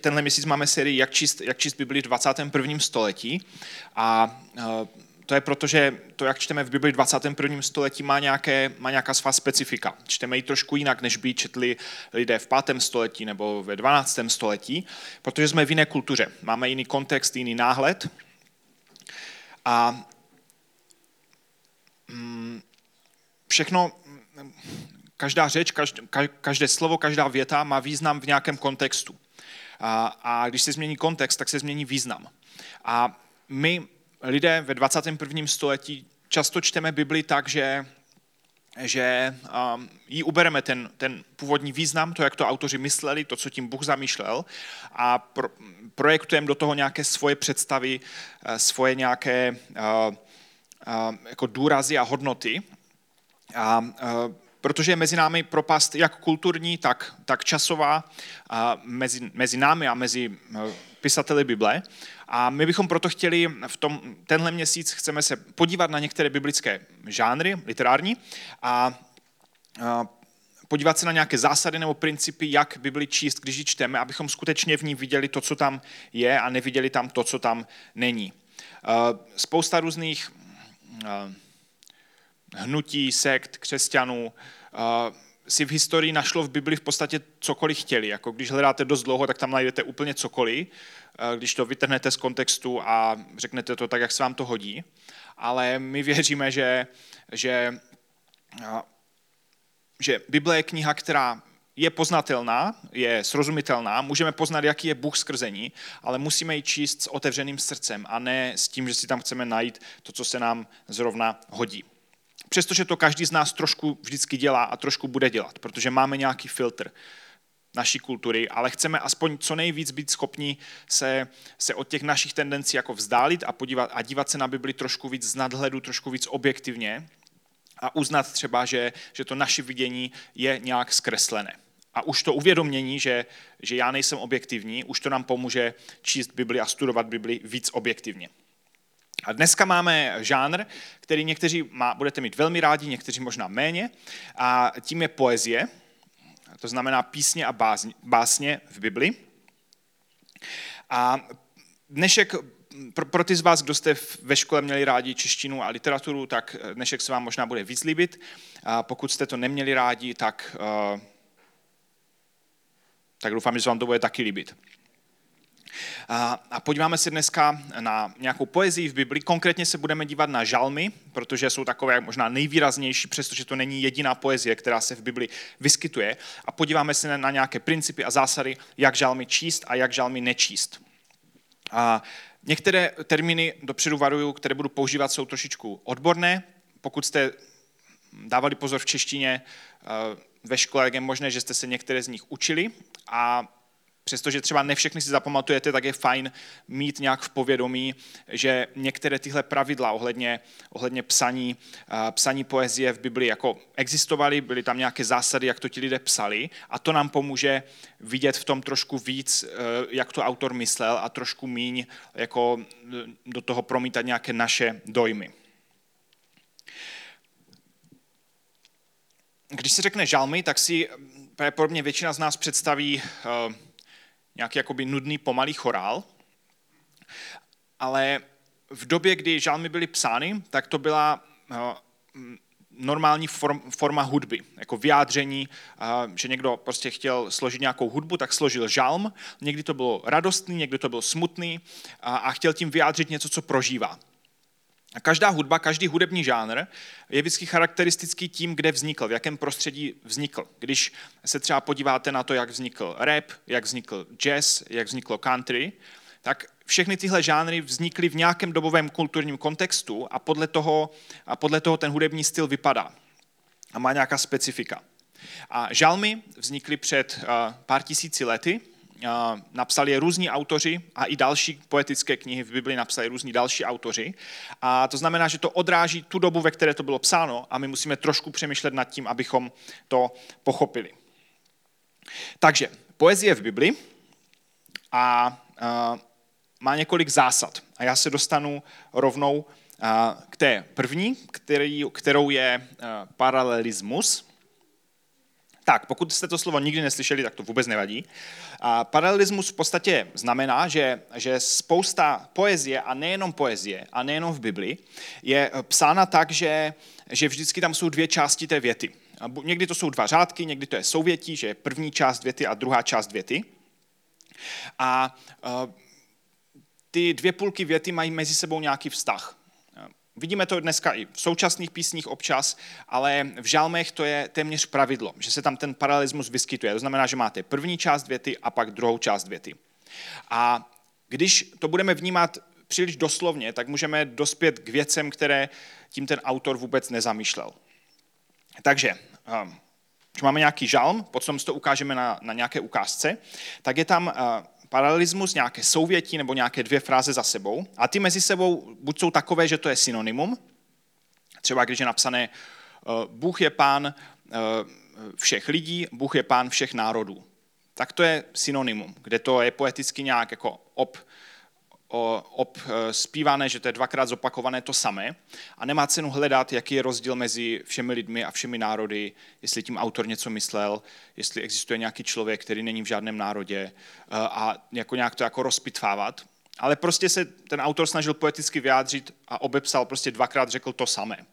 Tenhle měsíc máme sérii Jak číst, jak číst Bibli v 21. století a to je proto, že to, jak čteme v Bibli 21. století, má, nějaké, má nějaká svá specifika. Čteme ji trošku jinak, než by četli lidé v 5. století nebo ve 12. století, protože jsme v jiné kultuře. Máme jiný kontext, jiný náhled. A mm, všechno, každá řeč, každé, každé slovo, každá věta má význam v nějakém kontextu. A, a když se změní kontext, tak se změní význam. A my, lidé ve 21. století, často čteme Bibli tak, že že um, jí ubereme ten, ten původní význam, to, jak to autoři mysleli, to, co tím Bůh zamýšlel a pro, projektujeme do toho nějaké svoje představy, uh, svoje nějaké uh, uh, jako důrazy a hodnoty. A uh, protože je mezi námi propast jak kulturní, tak, tak časová a mezi, mezi námi a mezi eh, pisateli Bible. A my bychom proto chtěli v tom, tenhle měsíc chceme se podívat na některé biblické žánry literární a, a podívat se na nějaké zásady nebo principy, jak Bibli číst, když ji čteme, abychom skutečně v ní viděli to, co tam je a neviděli tam to, co tam není. Eh, spousta různých eh, hnutí, sekt, křesťanů, si v historii našlo v Bibli v podstatě cokoliv chtěli. Jako když hledáte dost dlouho, tak tam najdete úplně cokoliv, když to vytrhnete z kontextu a řeknete to tak, jak se vám to hodí. Ale my věříme, že, že, že Bible je kniha, která je poznatelná, je srozumitelná, můžeme poznat, jaký je Bůh skrzení, ale musíme ji číst s otevřeným srdcem a ne s tím, že si tam chceme najít to, co se nám zrovna hodí přestože to každý z nás trošku vždycky dělá a trošku bude dělat, protože máme nějaký filtr naší kultury, ale chceme aspoň co nejvíc být schopni se, se od těch našich tendencí jako vzdálit a, podívat, a dívat se na Bibli trošku víc z nadhledu, trošku víc objektivně a uznat třeba, že, že to naše vidění je nějak zkreslené. A už to uvědomění, že, že já nejsem objektivní, už to nám pomůže číst Bibli a studovat Bibli víc objektivně. A dneska máme žánr, který někteří má, budete mít velmi rádi, někteří možná méně, a tím je poezie, to znamená písně a básně v Bibli. A dnešek, pro, pro ty z vás, kdo jste ve škole měli rádi češtinu a literaturu, tak dnešek se vám možná bude víc líbit. A pokud jste to neměli rádi, tak, uh, tak doufám, že se vám to bude taky líbit. A podíváme se dneska na nějakou poezii v Bibli. Konkrétně se budeme dívat na žalmy, protože jsou takové možná nejvýraznější, přestože to není jediná poezie, která se v Bibli vyskytuje. A podíváme se na nějaké principy a zásady, jak žalmy číst a jak žalmy nečíst. A některé termíny dopředu varuju, které budu používat, jsou trošičku odborné. Pokud jste dávali pozor v češtině eh, ve škole, je možné, že jste se některé z nich učili a Přestože třeba ne všechny si zapamatujete, tak je fajn mít nějak v povědomí, že některé tyhle pravidla ohledně, ohledně psaní, psaní poezie v Biblii jako existovaly, byly tam nějaké zásady, jak to ti lidé psali a to nám pomůže vidět v tom trošku víc, e, jak to autor myslel a trošku míň jako e, do toho promítat nějaké naše dojmy. Když se řekne žalmy, tak si pravděpodobně většina z nás představí nějaký jakoby nudný, pomalý chorál. Ale v době, kdy žalmy byly psány, tak to byla eh, normální form, forma hudby, jako vyjádření, eh, že někdo prostě chtěl složit nějakou hudbu, tak složil žalm. Někdy to bylo radostný, někdy to byl smutný a, a chtěl tím vyjádřit něco, co prožívá. A každá hudba, každý hudební žánr je vždycky charakteristický tím, kde vznikl, v jakém prostředí vznikl. Když se třeba podíváte na to, jak vznikl rap, jak vznikl jazz, jak vzniklo country, tak všechny tyhle žánry vznikly v nějakém dobovém kulturním kontextu a podle toho, a podle toho ten hudební styl vypadá a má nějaká specifika. A žalmy vznikly před pár tisíci lety napsali je různí autoři a i další poetické knihy v Bibli napsali různí další autoři. A to znamená, že to odráží tu dobu, ve které to bylo psáno a my musíme trošku přemýšlet nad tím, abychom to pochopili. Takže poezie v Bibli a, má několik zásad. A já se dostanu rovnou k té první, který, kterou je paralelismus. Tak, pokud jste to slovo nikdy neslyšeli, tak to vůbec nevadí. A paralelismus v podstatě znamená, že, že spousta poezie, a nejenom poezie, a nejenom v Bibli, je psána tak, že, že vždycky tam jsou dvě části té věty. Někdy to jsou dva řádky, někdy to je souvětí, že je první část věty a druhá část věty. A ty dvě půlky věty mají mezi sebou nějaký vztah. Vidíme to dneska i v současných písních občas, ale v žalmech to je téměř pravidlo, že se tam ten paralelismus vyskytuje. To znamená, že máte první část věty a pak druhou část věty. A když to budeme vnímat příliš doslovně, tak můžeme dospět k věcem, které tím ten autor vůbec nezamýšlel. Takže, ehm, když máme nějaký žalm, potom si to ukážeme na, na nějaké ukázce, tak je tam eh, paralelismus, nějaké souvětí nebo nějaké dvě fráze za sebou. A ty mezi sebou buď jsou takové, že to je synonymum, třeba když je napsané eh, Bůh je pán eh, všech lidí, Bůh je pán všech národů. Tak to je synonymum, kde to je poeticky nějak jako ob, zpívané, že to je dvakrát zopakované to samé a nemá cenu hledat, jaký je rozdíl mezi všemi lidmi a všemi národy, jestli tím autor něco myslel, jestli existuje nějaký člověk, který není v žádném národě eh, a jako nějak to jako rozpitvávat. Ale prostě se ten autor snažil poeticky vyjádřit a obepsal, prostě dvakrát řekl to samé.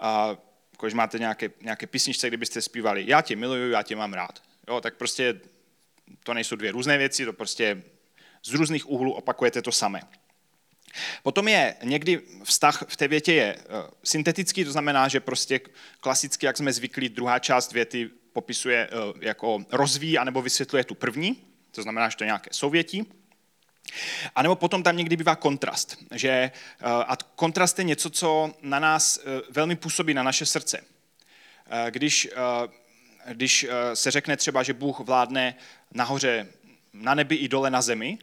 A když máte nějaké, nějaké písničce, kdybyste zpívali já tě miluju, já tě mám rád. Jo, tak prostě to nejsou dvě různé věci, to prostě z různých úhlů opakujete to samé. Potom je někdy vztah v té větě je eh, syntetický, to znamená, že prostě klasicky, jak jsme zvyklí, druhá část věty popisuje eh, jako rozvíjí anebo vysvětluje tu první, to znamená, že to je nějaké souvětí. A nebo potom tam někdy bývá kontrast. Že, eh, a kontrast je něco, co na nás velmi působí, na naše srdce. Když, když se řekne třeba, že Bůh vládne nahoře na nebi i dole na zemi,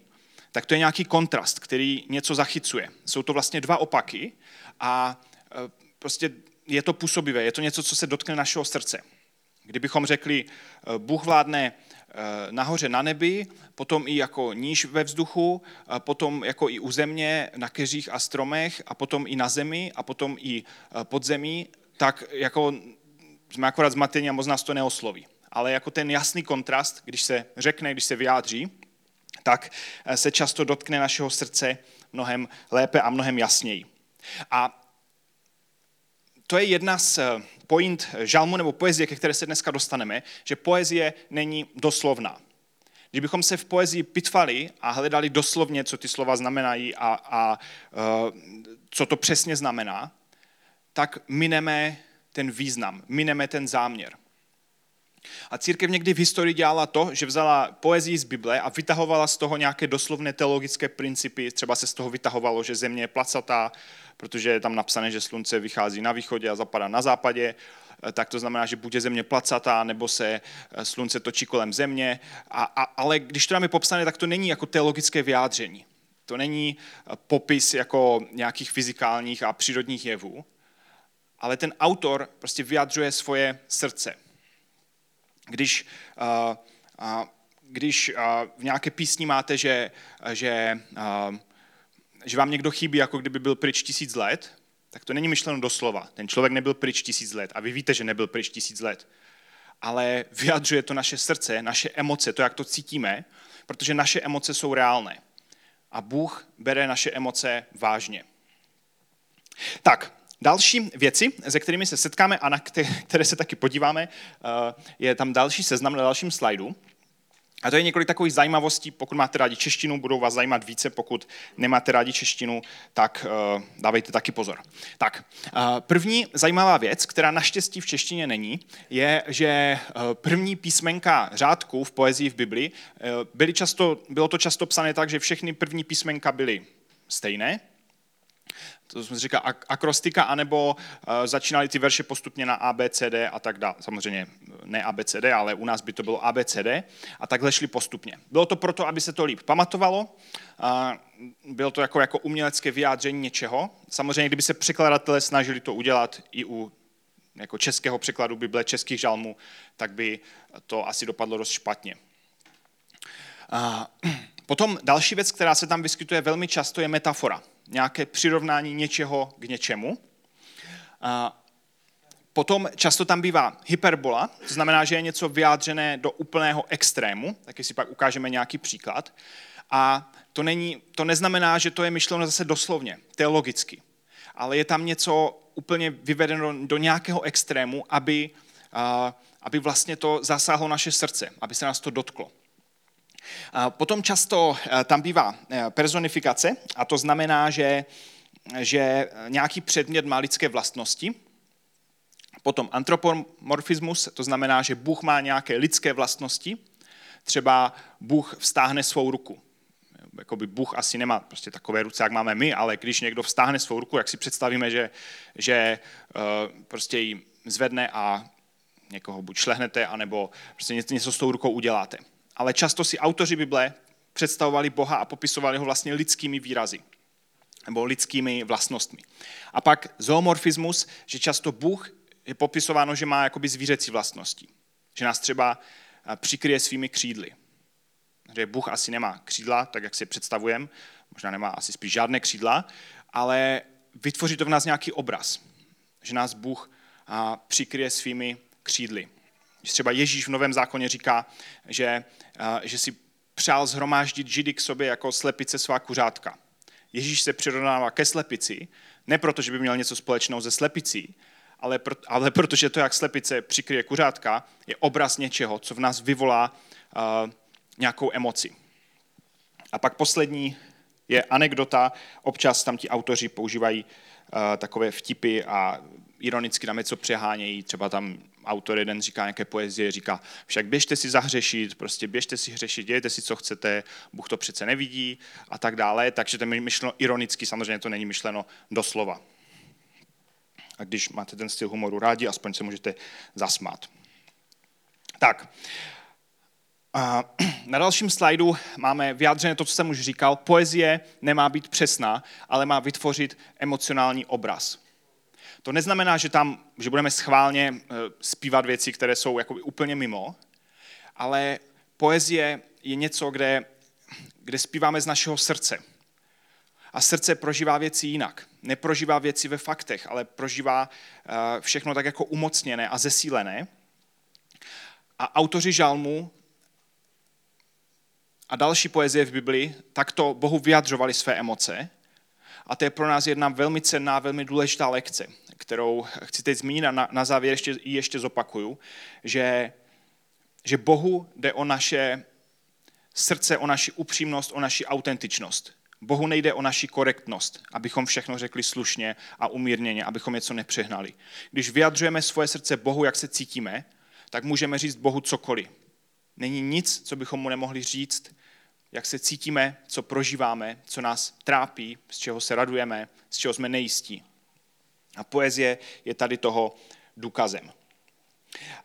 tak to je nějaký kontrast, který něco zachycuje. Jsou to vlastně dva opaky a e, prostě je to působivé, je to něco, co se dotkne našeho srdce. Kdybychom řekli, e, Bůh vládne e, nahoře na nebi, potom i jako níž ve vzduchu, potom jako i u země, na keřích a stromech, a potom i na zemi, a potom i pod zemí, tak jako jsme akorát zmatení a moc nás to neosloví. Ale jako ten jasný kontrast, když se řekne, když se vyjádří, tak eh, se často dotkne našeho srdce mnohem lépe a mnohem jasněji. A to je jedna z eh, point žalmu nebo poezie, ke které se dneska dostaneme, že poezie není doslovná. Kdybychom se v poezii pitvali a hledali doslovně, co ty slova znamenají a, a uh, co to přesně znamená, tak mineme ten význam, mineme ten záměr. A církev někdy v historii dělala to, že vzala poezii z Bible a vytahovala z toho nějaké doslovné teologické principy. Třeba se z toho vytahovalo, že země je placatá, protože je tam napsané, že slunce vychází na východě a zapadá na západě eh, tak to znamená, že buď je země placatá, nebo se eh, slunce točí kolem země. A, a, ale když to tam je popsané, tak to není jako teologické vyjádření. To není eh, popis jako nějakých fyzikálních a přírodních jevů, ale ten autor prostě vyjadřuje svoje srdce když, uh, uh, když uh, v nějaké písni máte, že, že, uh, že vám někdo chybí, jako kdyby byl pryč tisíc let, tak to není myšleno doslova. Ten člověk nebyl pryč tisíc let a vy víte, že nebyl pryč tisíc let. Ale vyjadřuje to naše srdce, naše emoce, to, jak to cítíme, protože naše emoce jsou reálné. A Bůh bere naše emoce vážně. Tak, Další věci, se kterými se setkáme a na které se taky podíváme, eh, je tam další seznam na dalším slajdu. A to je několik takových zajímavostí, pokud máte rádi češtinu, budou vás zajímat více, pokud nemáte rádi češtinu, tak uh, dávejte taky pozor. Tak, uh, první zajímavá věc, která naštěstí v češtině není, je, že uh, první písmenka řádků v poezii v Bibli byly často, bylo to často psané tak, že všechny první písmenka byly stejné, to jsme říká akrostika, anebo uh, začínaly ty verše postupně na ABCD a tak dále. Samozřejmě ne ABCD, ale u nás by to bylo ABCD a takhle šli postupně. Bylo to proto, aby se to líp pamatovalo, uh, bylo to jako, jako umělecké vyjádření něčeho. Samozřejmě, kdyby se překladatelé snažili to udělat i u jako českého překladu Bible, českých žalmů, tak by to asi dopadlo dost špatně. Potom další věc, která se tam vyskytuje velmi často, je metafora nějaké přirovnání něčeho k něčemu. Potom často tam bývá hyperbola, to znamená, že je něco vyjádřené do úplného extrému, taky si pak ukážeme nějaký příklad. A to, není, to neznamená, že to je myšleno zase doslovně, teologicky, ale je tam něco úplně vyvedeno do, nějakého extrému, aby, aby vlastně to zasáhlo naše srdce, aby se nás to dotklo. Potom často tam bývá personifikace a to znamená, že, že nějaký předmět má lidské vlastnosti, Potom antropomorfismus, to znamená, že Bůh má nějaké lidské vlastnosti, třeba Bůh vstáhne svou ruku. Jakoby Bůh asi nemá prostě takové ruce, jak máme my, ale když někdo vstáhne svou ruku, jak si představíme, že, že prostě ji zvedne a někoho buď šlehnete, anebo prostě něco s tou rukou uděláte. Ale často si autoři Bible představovali Boha a popisovali ho vlastně lidskými výrazy nebo lidskými vlastnostmi. A pak zoomorfismus, že často Bůh je popisováno, že má jakoby zvířecí vlastnosti. Že nás třeba eh, přikryje svými křídly. Že Bůh asi nemá křídla, tak jak si představujeme, možná nemá asi spíš žádné křídla, ale vytvoří to v nás nějaký obraz. Že nás Bůh eh, přikryje svými křídly. Když třeba Ježíš v Novém zákoně říká, že, eh, že si přál zhromáždit židy k sobě jako slepice svá kuřátka. Ježíš se přirovnává ke slepici, ne proto, že by měl něco společného ze slepicí, ale, pro, ale protože to, jak slepice přikryje kuřátka, je obraz něčeho, co v nás vyvolá uh, nějakou emoci. A pak poslední je anekdota. Občas tam ti autoři používají uh, takové vtipy a ironicky tam něco přehánějí. Třeba tam autor jeden říká nějaké poezie, říká, však běžte si zahřešit, prostě běžte si hřešit, dějte si, co chcete, Bůh to přece nevidí a tak dále. Takže to je myšleno ironicky, samozřejmě to není myšleno doslova. A když máte ten styl humoru rádi, aspoň se můžete zasmát. Tak, na dalším slajdu máme vyjádřené to, co jsem už říkal. Poezie nemá být přesná, ale má vytvořit emocionální obraz. To neznamená, že tam, že budeme schválně eh, zpívat věci, které jsou jako úplně mimo, ale poezie je něco, kde, kde zpíváme z našeho srdce. A srdce prožívá věci jinak. Neprožívá věci ve faktech, ale prožívá eh, všechno tak jako umocněné a zesílené. A autoři žalmu a další poezie v Biblii takto Bohu vyjadřovali své emoce. A to je pro nás jedna velmi cenná, velmi důležitá lekce, kterou chci teď zmínit a na, na závěr ještě, ještě zopakuju, že, že Bohu jde o naše srdce, o naši upřímnost, o naši autentičnost. Bohu nejde o naši korektnost, abychom všechno řekli slušně a umírněně, abychom něco nepřehnali. Když vyjadřujeme svoje srdce Bohu, jak se cítíme, tak můžeme říct Bohu cokoliv. Není nic, co bychom mu nemohli říct, jak se cítíme, co prožíváme, co nás trápí, z čeho se radujeme, z čeho jsme nejistí. A poezie je tady toho důkazem.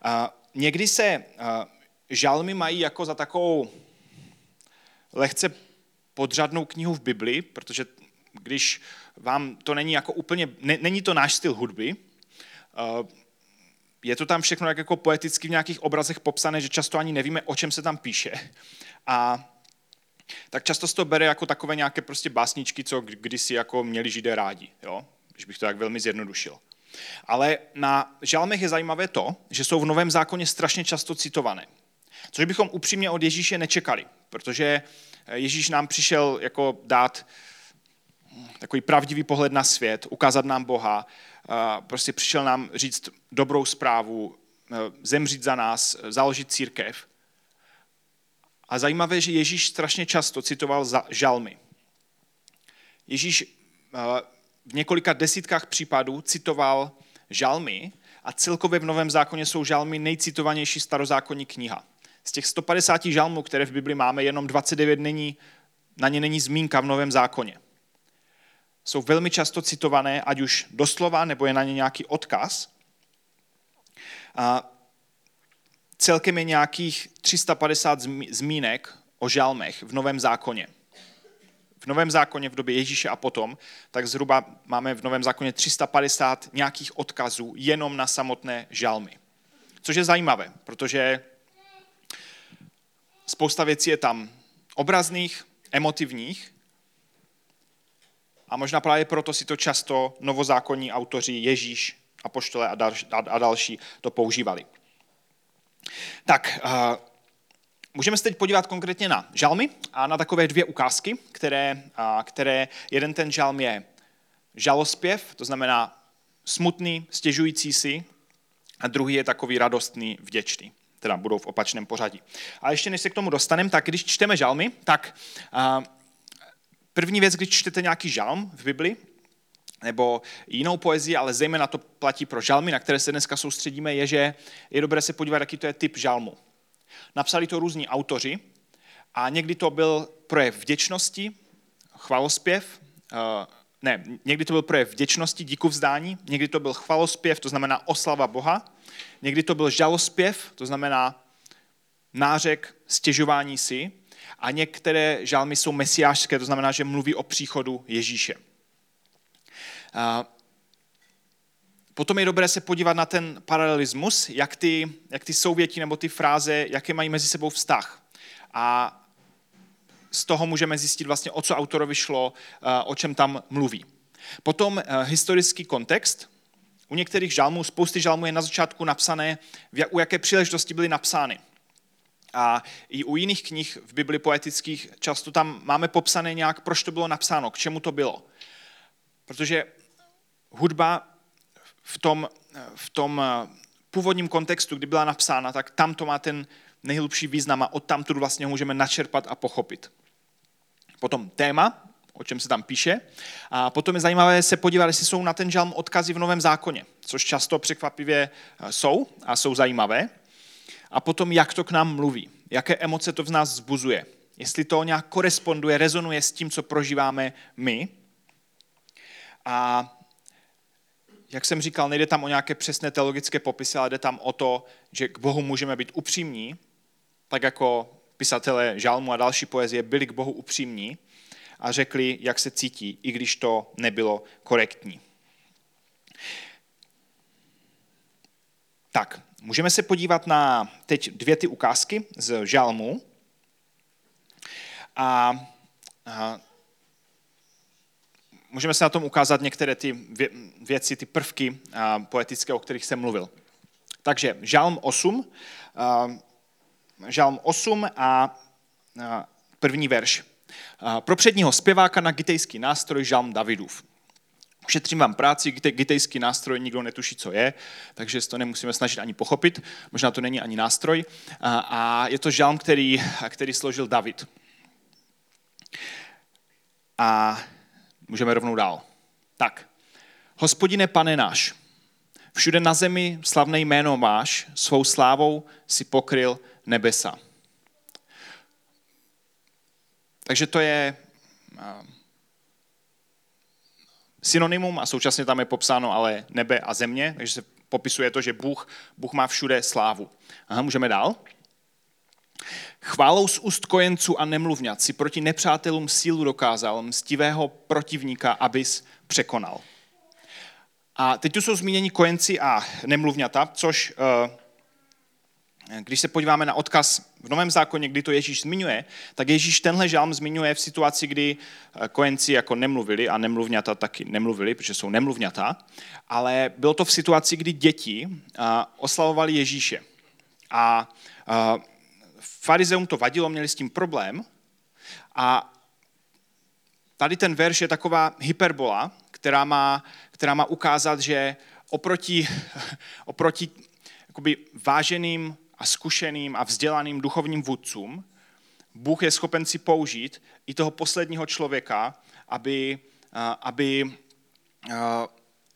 A někdy se žalmy mají jako za takovou lehce podřadnou knihu v Bibli, protože když vám to není jako úplně, ne, není to náš styl hudby, je to tam všechno jak jako poeticky v nějakých obrazech popsané, že často ani nevíme, o čem se tam píše. A tak často se to bere jako takové nějaké prostě básničky, co kdysi jako měli židé rádi, jo? Když bych to tak velmi zjednodušil. Ale na žalmech je zajímavé to, že jsou v Novém zákoně strašně často citované. Což bychom upřímně od Ježíše nečekali, protože Ježíš nám přišel jako dát takový pravdivý pohled na svět, ukázat nám Boha, prostě přišel nám říct dobrou zprávu, zemřít za nás, založit církev. A zajímavé, že Ježíš strašně často citoval za žalmy. Ježíš v několika desítkách případů citoval žalmy a celkově v Novém zákoně jsou žalmy nejcitovanější starozákonní kniha. Z těch 150 žalmů, které v Bibli máme, jenom 29 není, na ně není zmínka v Novém zákoně. Jsou velmi často citované, ať už doslova, nebo je na ně nějaký odkaz. A celkem je nějakých 350 zmínek o žalmech v Novém zákoně. V Novém zákoně v době Ježíše a potom, tak zhruba máme v Novém zákoně 350 nějakých odkazů jenom na samotné žalmy. Což je zajímavé, protože Spousta věcí je tam obrazných, emotivních a možná právě proto si to často novozákonní autoři Ježíš apoštole a, další, a další to používali. Tak, uh, můžeme se teď podívat konkrétně na žalmy a na takové dvě ukázky, které, uh, které jeden ten žalm je žalospěv, to znamená smutný, stěžující si, a druhý je takový radostný, vděčný. Teda budou v opačném pořadí. A ještě než se k tomu dostaneme, tak když čteme žalmy, tak uh, první věc, když čtete nějaký žalm v Bibli, nebo jinou poezii, ale zejména to platí pro žalmy, na které se dneska soustředíme, je, že je dobré se podívat, jaký to je typ žalmu. Napsali to různí autoři a někdy to byl projev vděčnosti, chvalospěv, eh, ne, někdy to byl projev vděčnosti, díku vzdání, někdy to byl chvalospěv, to znamená oslava Boha, někdy to byl žalospěv, to znamená nářek, stěžování si a některé žalmy jsou mesiářské, to znamená, že mluví o příchodu Ježíše. Potom je dobré se podívat na ten paralelismus, jak ty, jak ty souvětí nebo ty fráze, jaké mají mezi sebou vztah. A z toho můžeme zjistit vlastně, o co autorovi šlo, o čem tam mluví. Potom historický kontext. U některých žalmů, spousty žalmů je na začátku napsané, u jaké příležitosti byly napsány. A i u jiných knih v Bibli poetických často tam máme popsané nějak, proč to bylo napsáno, k čemu to bylo. Protože hudba v tom, v tom eh, původním kontextu, kdy byla napsána, tak tam to má ten nejhlubší význam a od tamtud vlastně můžeme načerpat a pochopit. Potom téma, o čem se tam píše. A potom je zajímavé se podívat, jestli jsou na ten žalm odkazy v Novém zákoně, což často překvapivě eh, jsou a jsou zajímavé. A potom, jak to k nám mluví, jaké emoce to v nás zbuzuje, jestli to nějak koresponduje, rezonuje s tím, co prožíváme my. A jak jsem říkal, nejde tam o nějaké přesné teologické popisy, ale jde tam o to, že k Bohu můžeme být upřímní, tak jako pisatelé žalmu a další poezie byli k Bohu upřímní a řekli, jak se cítí, i když to nebylo korektní. Tak, můžeme se podívat na teď dvě ty ukázky z žalmu. A, a můžeme se na tom ukázat některé ty věci, ty prvky poetické, o kterých jsem mluvil. Takže Žalm 8, Žalm 8 a první verš. Pro předního zpěváka na gitejský nástroj Žalm Davidův. Ušetřím vám práci, gitejský nástroj nikdo netuší, co je, takže to nemusíme snažit ani pochopit, možná to není ani nástroj. A je to žalm, který, který složil David. A Můžeme rovnou dál. Tak, hospodine pane náš, všude na zemi slavné jméno máš, svou slávou si pokryl nebesa. Takže to je synonymum a současně tam je popsáno ale nebe a země, takže se popisuje to, že Bůh, Bůh má všude slávu. Aha, můžeme dál. Chválou z úst kojenců a nemluvňat si proti nepřátelům sílu dokázal mstivého protivníka, abys překonal. A teď tu jsou zmíněni kojenci a nemluvňata, což eh, když se podíváme na odkaz v Novém zákoně, kdy to Ježíš zmiňuje, tak Ježíš tenhle žalm zmiňuje v situaci, kdy eh, kojenci jako nemluvili a nemluvňata taky nemluvili, protože jsou nemluvňata, ale bylo to v situaci, kdy děti eh, oslavovali Ježíše. A farizeum to vadilo, měli s tím problém a tady ten verš je taková hyperbola, která má, která má ukázat, že oproti, oproti jakoby váženým a zkušeným a vzdělaným duchovním vůdcům, Bůh je schopen si použít i toho posledního člověka, aby, aby,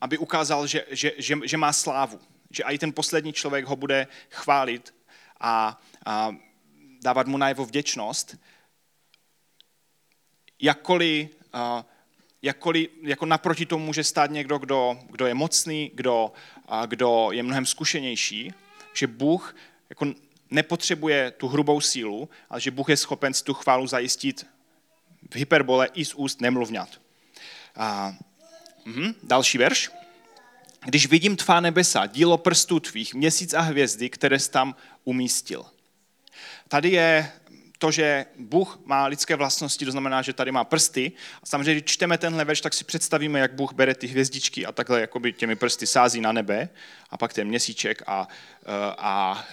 aby ukázal, že, že, že, že má slávu. Že i ten poslední člověk ho bude chválit a, a dávat mu najevo vděčnost, jakkoliv, jakkoliv jako naproti tomu může stát někdo, kdo, kdo je mocný, kdo, kdo je mnohem zkušenější, že Bůh jako nepotřebuje tu hrubou sílu, ale že Bůh je schopen tu chválu zajistit v hyperbole i z úst nemluvňat. Uh, uh, další verš. Když vidím tvá nebesa, dílo prstů tvých, měsíc a hvězdy, které jsi tam umístil. Tady je to, že Bůh má lidské vlastnosti, to znamená, že tady má prsty. A samozřejmě, když čteme tenhle verš, tak si představíme, jak Bůh bere ty hvězdičky a takhle jakoby těmi prsty sází na nebe a pak ten měsíček a, a, a,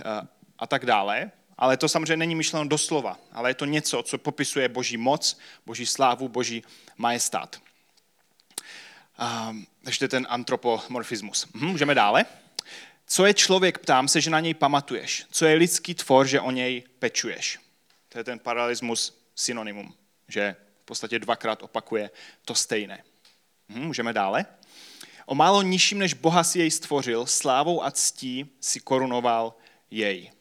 a tak dále. Ale to samozřejmě není myšleno doslova, ale je to něco, co popisuje boží moc, boží slávu, boží majestát. Um, takže to je ten antropomorfismus. Hm, můžeme dále. Co je člověk, ptám se, že na něj pamatuješ. Co je lidský tvor, že o něj pečuješ. To je ten paralelismus synonymum, že v podstatě dvakrát opakuje to stejné. Hm, můžeme dále. O málo nižším než Boha si jej stvořil, slávou a ctí si korunoval jej.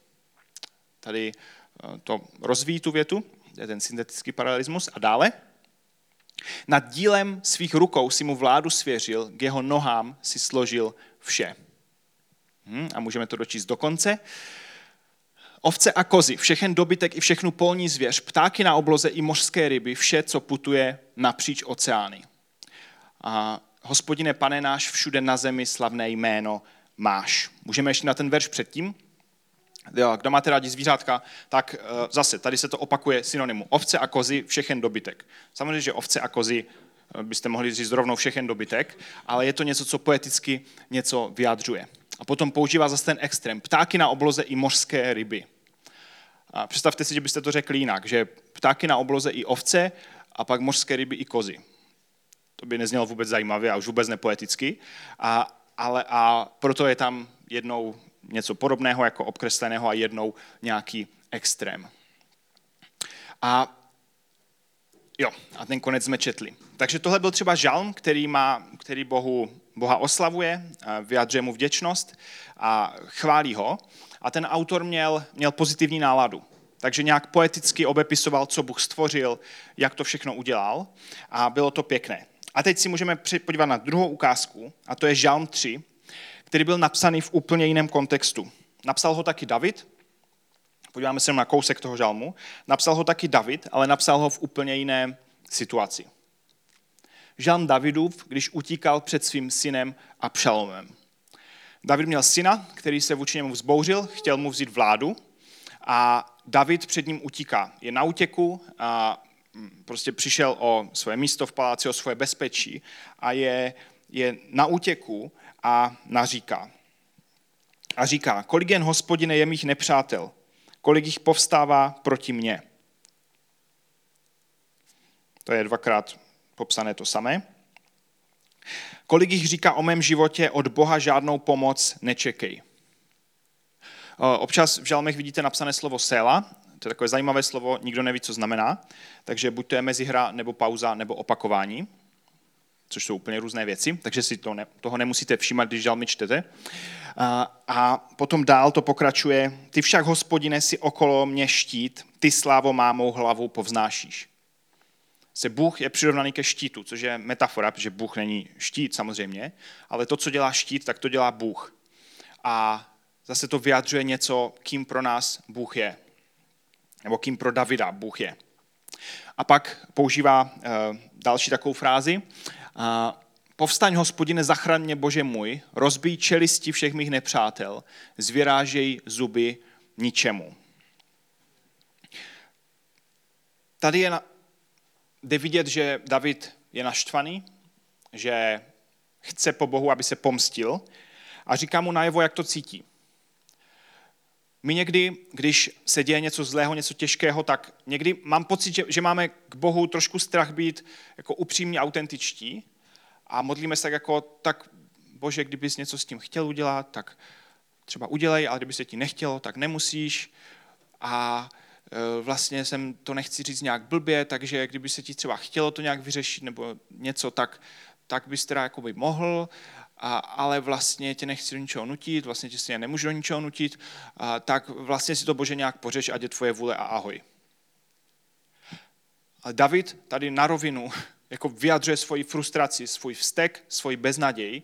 Tady eh, to rozvíjí tu větu, je ten syntetický paralelismus. A dále. Nad dílem svých rukou si mu vládu svěřil, k jeho nohám si složil vše. Hm, a můžeme to dočíst do konce. Ovce a kozy, všechen dobytek i všechnu polní zvěř, ptáky na obloze i mořské ryby, vše, co putuje napříč oceány. A hospodine, pane náš, všude na zemi slavné jméno máš. Můžeme ještě na ten verš předtím? Jo, kdo máte rádi zvířátka, tak uh, zase, tady se to opakuje synonymu. Ovce a kozy, všechen dobytek. Samozřejmě, že ovce a kozy uh, byste mohli říct rovnou všechen dobytek, ale je to něco, co poeticky něco vyjadřuje. A potom používá zase ten extrém. Ptáky na obloze i mořské ryby. A představte si, že byste to řekli jinak, že ptáky na obloze i ovce a pak mořské ryby i kozy. To by neznělo vůbec zajímavě a už vůbec nepoeticky. A, ale a proto je tam jednou něco podobného jako obkresleného a jednou nějaký extrém. A jo, a ten konec jsme četli. Takže tohle byl třeba žalm, který, má, který Bohu, Boha oslavuje, vyjadřuje mu vděčnost a chválí ho. A ten autor měl, měl pozitivní náladu. Takže nějak poeticky obepisoval, co Bůh stvořil, jak to všechno udělal a bylo to pěkné. A teď si můžeme podívat na druhou ukázku, a to je Žalm 3, který byl napsaný v úplně jiném kontextu. Napsal ho taky David, podíváme se na kousek toho žalmu, napsal ho taky David, ale napsal ho v úplně jiné situaci. Žalm Davidův, když utíkal před svým synem Abšalomem. David měl syna, který se vůči němu vzbouřil, chtěl mu vzít vládu a David před ním utíká. Je na útěku a mm, prostě přišel o své místo v paláci, o svoje bezpečí a je, je na útěku a naříká. A říká, kolik jen hospodine je mých nepřátel, kolik jich povstává proti mně. To je dvakrát popsané to samé. Kolik jich říká o mém životě, od Boha žádnou pomoc nečekej. Občas v žalmech vidíte napsané slovo sela, to je takové zajímavé slovo, nikdo neví, co znamená, takže buď to je mezihra, nebo pauza, nebo opakování což jsou úplně různé věci, takže si to ne, toho nemusíte všímat, když žalmy čtete. A, a potom dál to pokračuje. Ty však, hospodine, si okolo mě štít, ty slávo má mou hlavu povznášíš. Se Bůh je přirovnaný ke štítu, což je metafora, protože Bůh není štít samozřejmě, ale to, co dělá štít, tak to dělá Bůh. A zase to vyjadřuje něco, kým pro nás Bůh je. Nebo kým pro Davida Bůh je. A pak používá uh, další takovou frázi. Povstaň, hospodine, zachraň mě, Bože můj, rozbij čelisti všech mých nepřátel, zvěrážej zuby ničemu. Tady je jde vidět, že David je naštvaný, že chce po Bohu, aby se pomstil a říká mu najevo, jak to cítí. My někdy, když se děje něco zlého, něco těžkého, tak někdy mám pocit, že, že máme k Bohu trošku strach být jako upřímně autentičtí a modlíme se tak jako, tak Bože, kdybys něco s tím chtěl udělat, tak třeba udělej, ale kdyby se ti nechtělo, tak nemusíš. A vlastně jsem to nechci říct nějak blbě, takže kdyby se ti třeba chtělo to nějak vyřešit nebo něco, tak, tak bys teda jakoby mohl a, ale vlastně tě nechci do ničeho nutit, vlastně tě si nemůžu do ničeho nutit, a, tak vlastně si to Bože nějak pořeš, ať je tvoje vůle a ahoj. A David tady na rovinu jako vyjadřuje svoji frustraci, svůj vztek, svoji beznaděj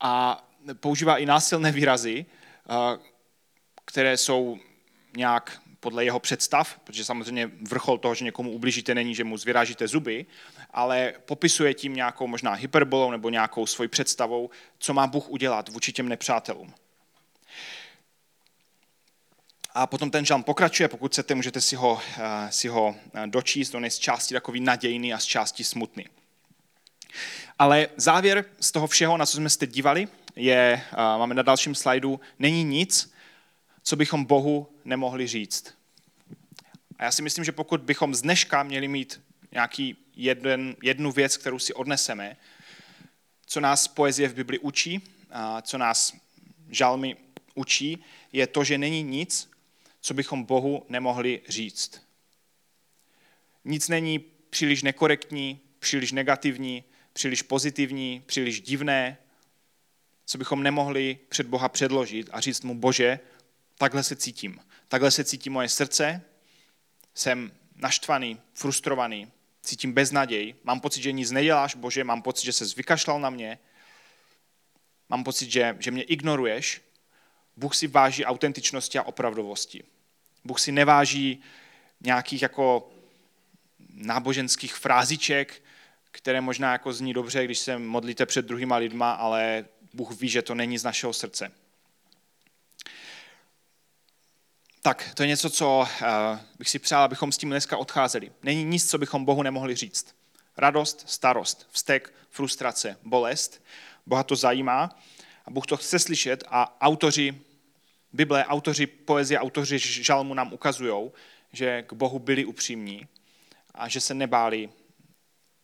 a používá i násilné výrazy, které jsou nějak podle jeho představ, protože samozřejmě vrchol toho, že někomu ublížíte, není, že mu zvyrážíte zuby, ale popisuje tím nějakou možná hyperbolou nebo nějakou svojí představou, co má Bůh udělat vůči těm nepřátelům. A potom ten žalm pokračuje, pokud chcete, můžete si ho, si ho dočíst, on je z části takový nadějný a z části smutný. Ale závěr z toho všeho, na co jsme se dívali, je, máme na dalším slajdu, není nic, co bychom Bohu nemohli říct. A já si myslím, že pokud bychom z dneška měli mít nějaký jeden, jednu věc, kterou si odneseme, co nás poezie v Bibli učí, a co nás žalmy učí, je to, že není nic, co bychom Bohu nemohli říct. Nic není příliš nekorektní, příliš negativní, příliš pozitivní, příliš divné, co bychom nemohli před Boha předložit a říct mu, Bože, takhle se cítím. Takhle se cítí moje srdce, jsem naštvaný, frustrovaný, cítím beznaděj, mám pocit, že nic neděláš, Bože, mám pocit, že se zvykašlal na mě, mám pocit, že, že mě ignoruješ. Bůh si váží autentičnosti a opravdovosti. Bůh si neváží nějakých jako náboženských fráziček, které možná jako zní dobře, když se modlíte před druhýma lidma, ale Bůh ví, že to není z našeho srdce. Tak, to je něco, co uh, bych si přál, abychom s tím dneska odcházeli. Není nic, co bychom Bohu nemohli říct. Radost, starost, vztek, frustrace, bolest. Boha to zajímá a Bůh to chce slyšet a autoři Bible, autoři poezie, autoři žalmu nám ukazují, že k Bohu byli upřímní a že se nebáli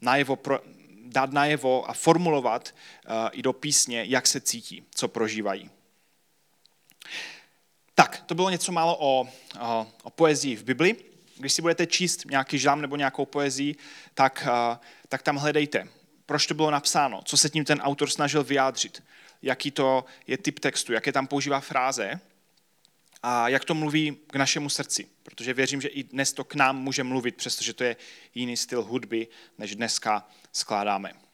najevo pro, dát najevo a formulovat uh, i do písně, jak se cítí, co prožívají. Tak, to bylo něco málo o, o, o poezii v Bibli. Když si budete číst nějaký žám nebo nějakou poezii, tak, uh, tak tam hledejte, proč to bylo napsáno, co se tím ten autor snažil vyjádřit, jaký to je typ textu, jaké tam používá fráze a jak to mluví k našemu srdci. Protože věřím, že i dnes to k nám může mluvit, přestože to je jiný styl hudby, než dneska skládáme.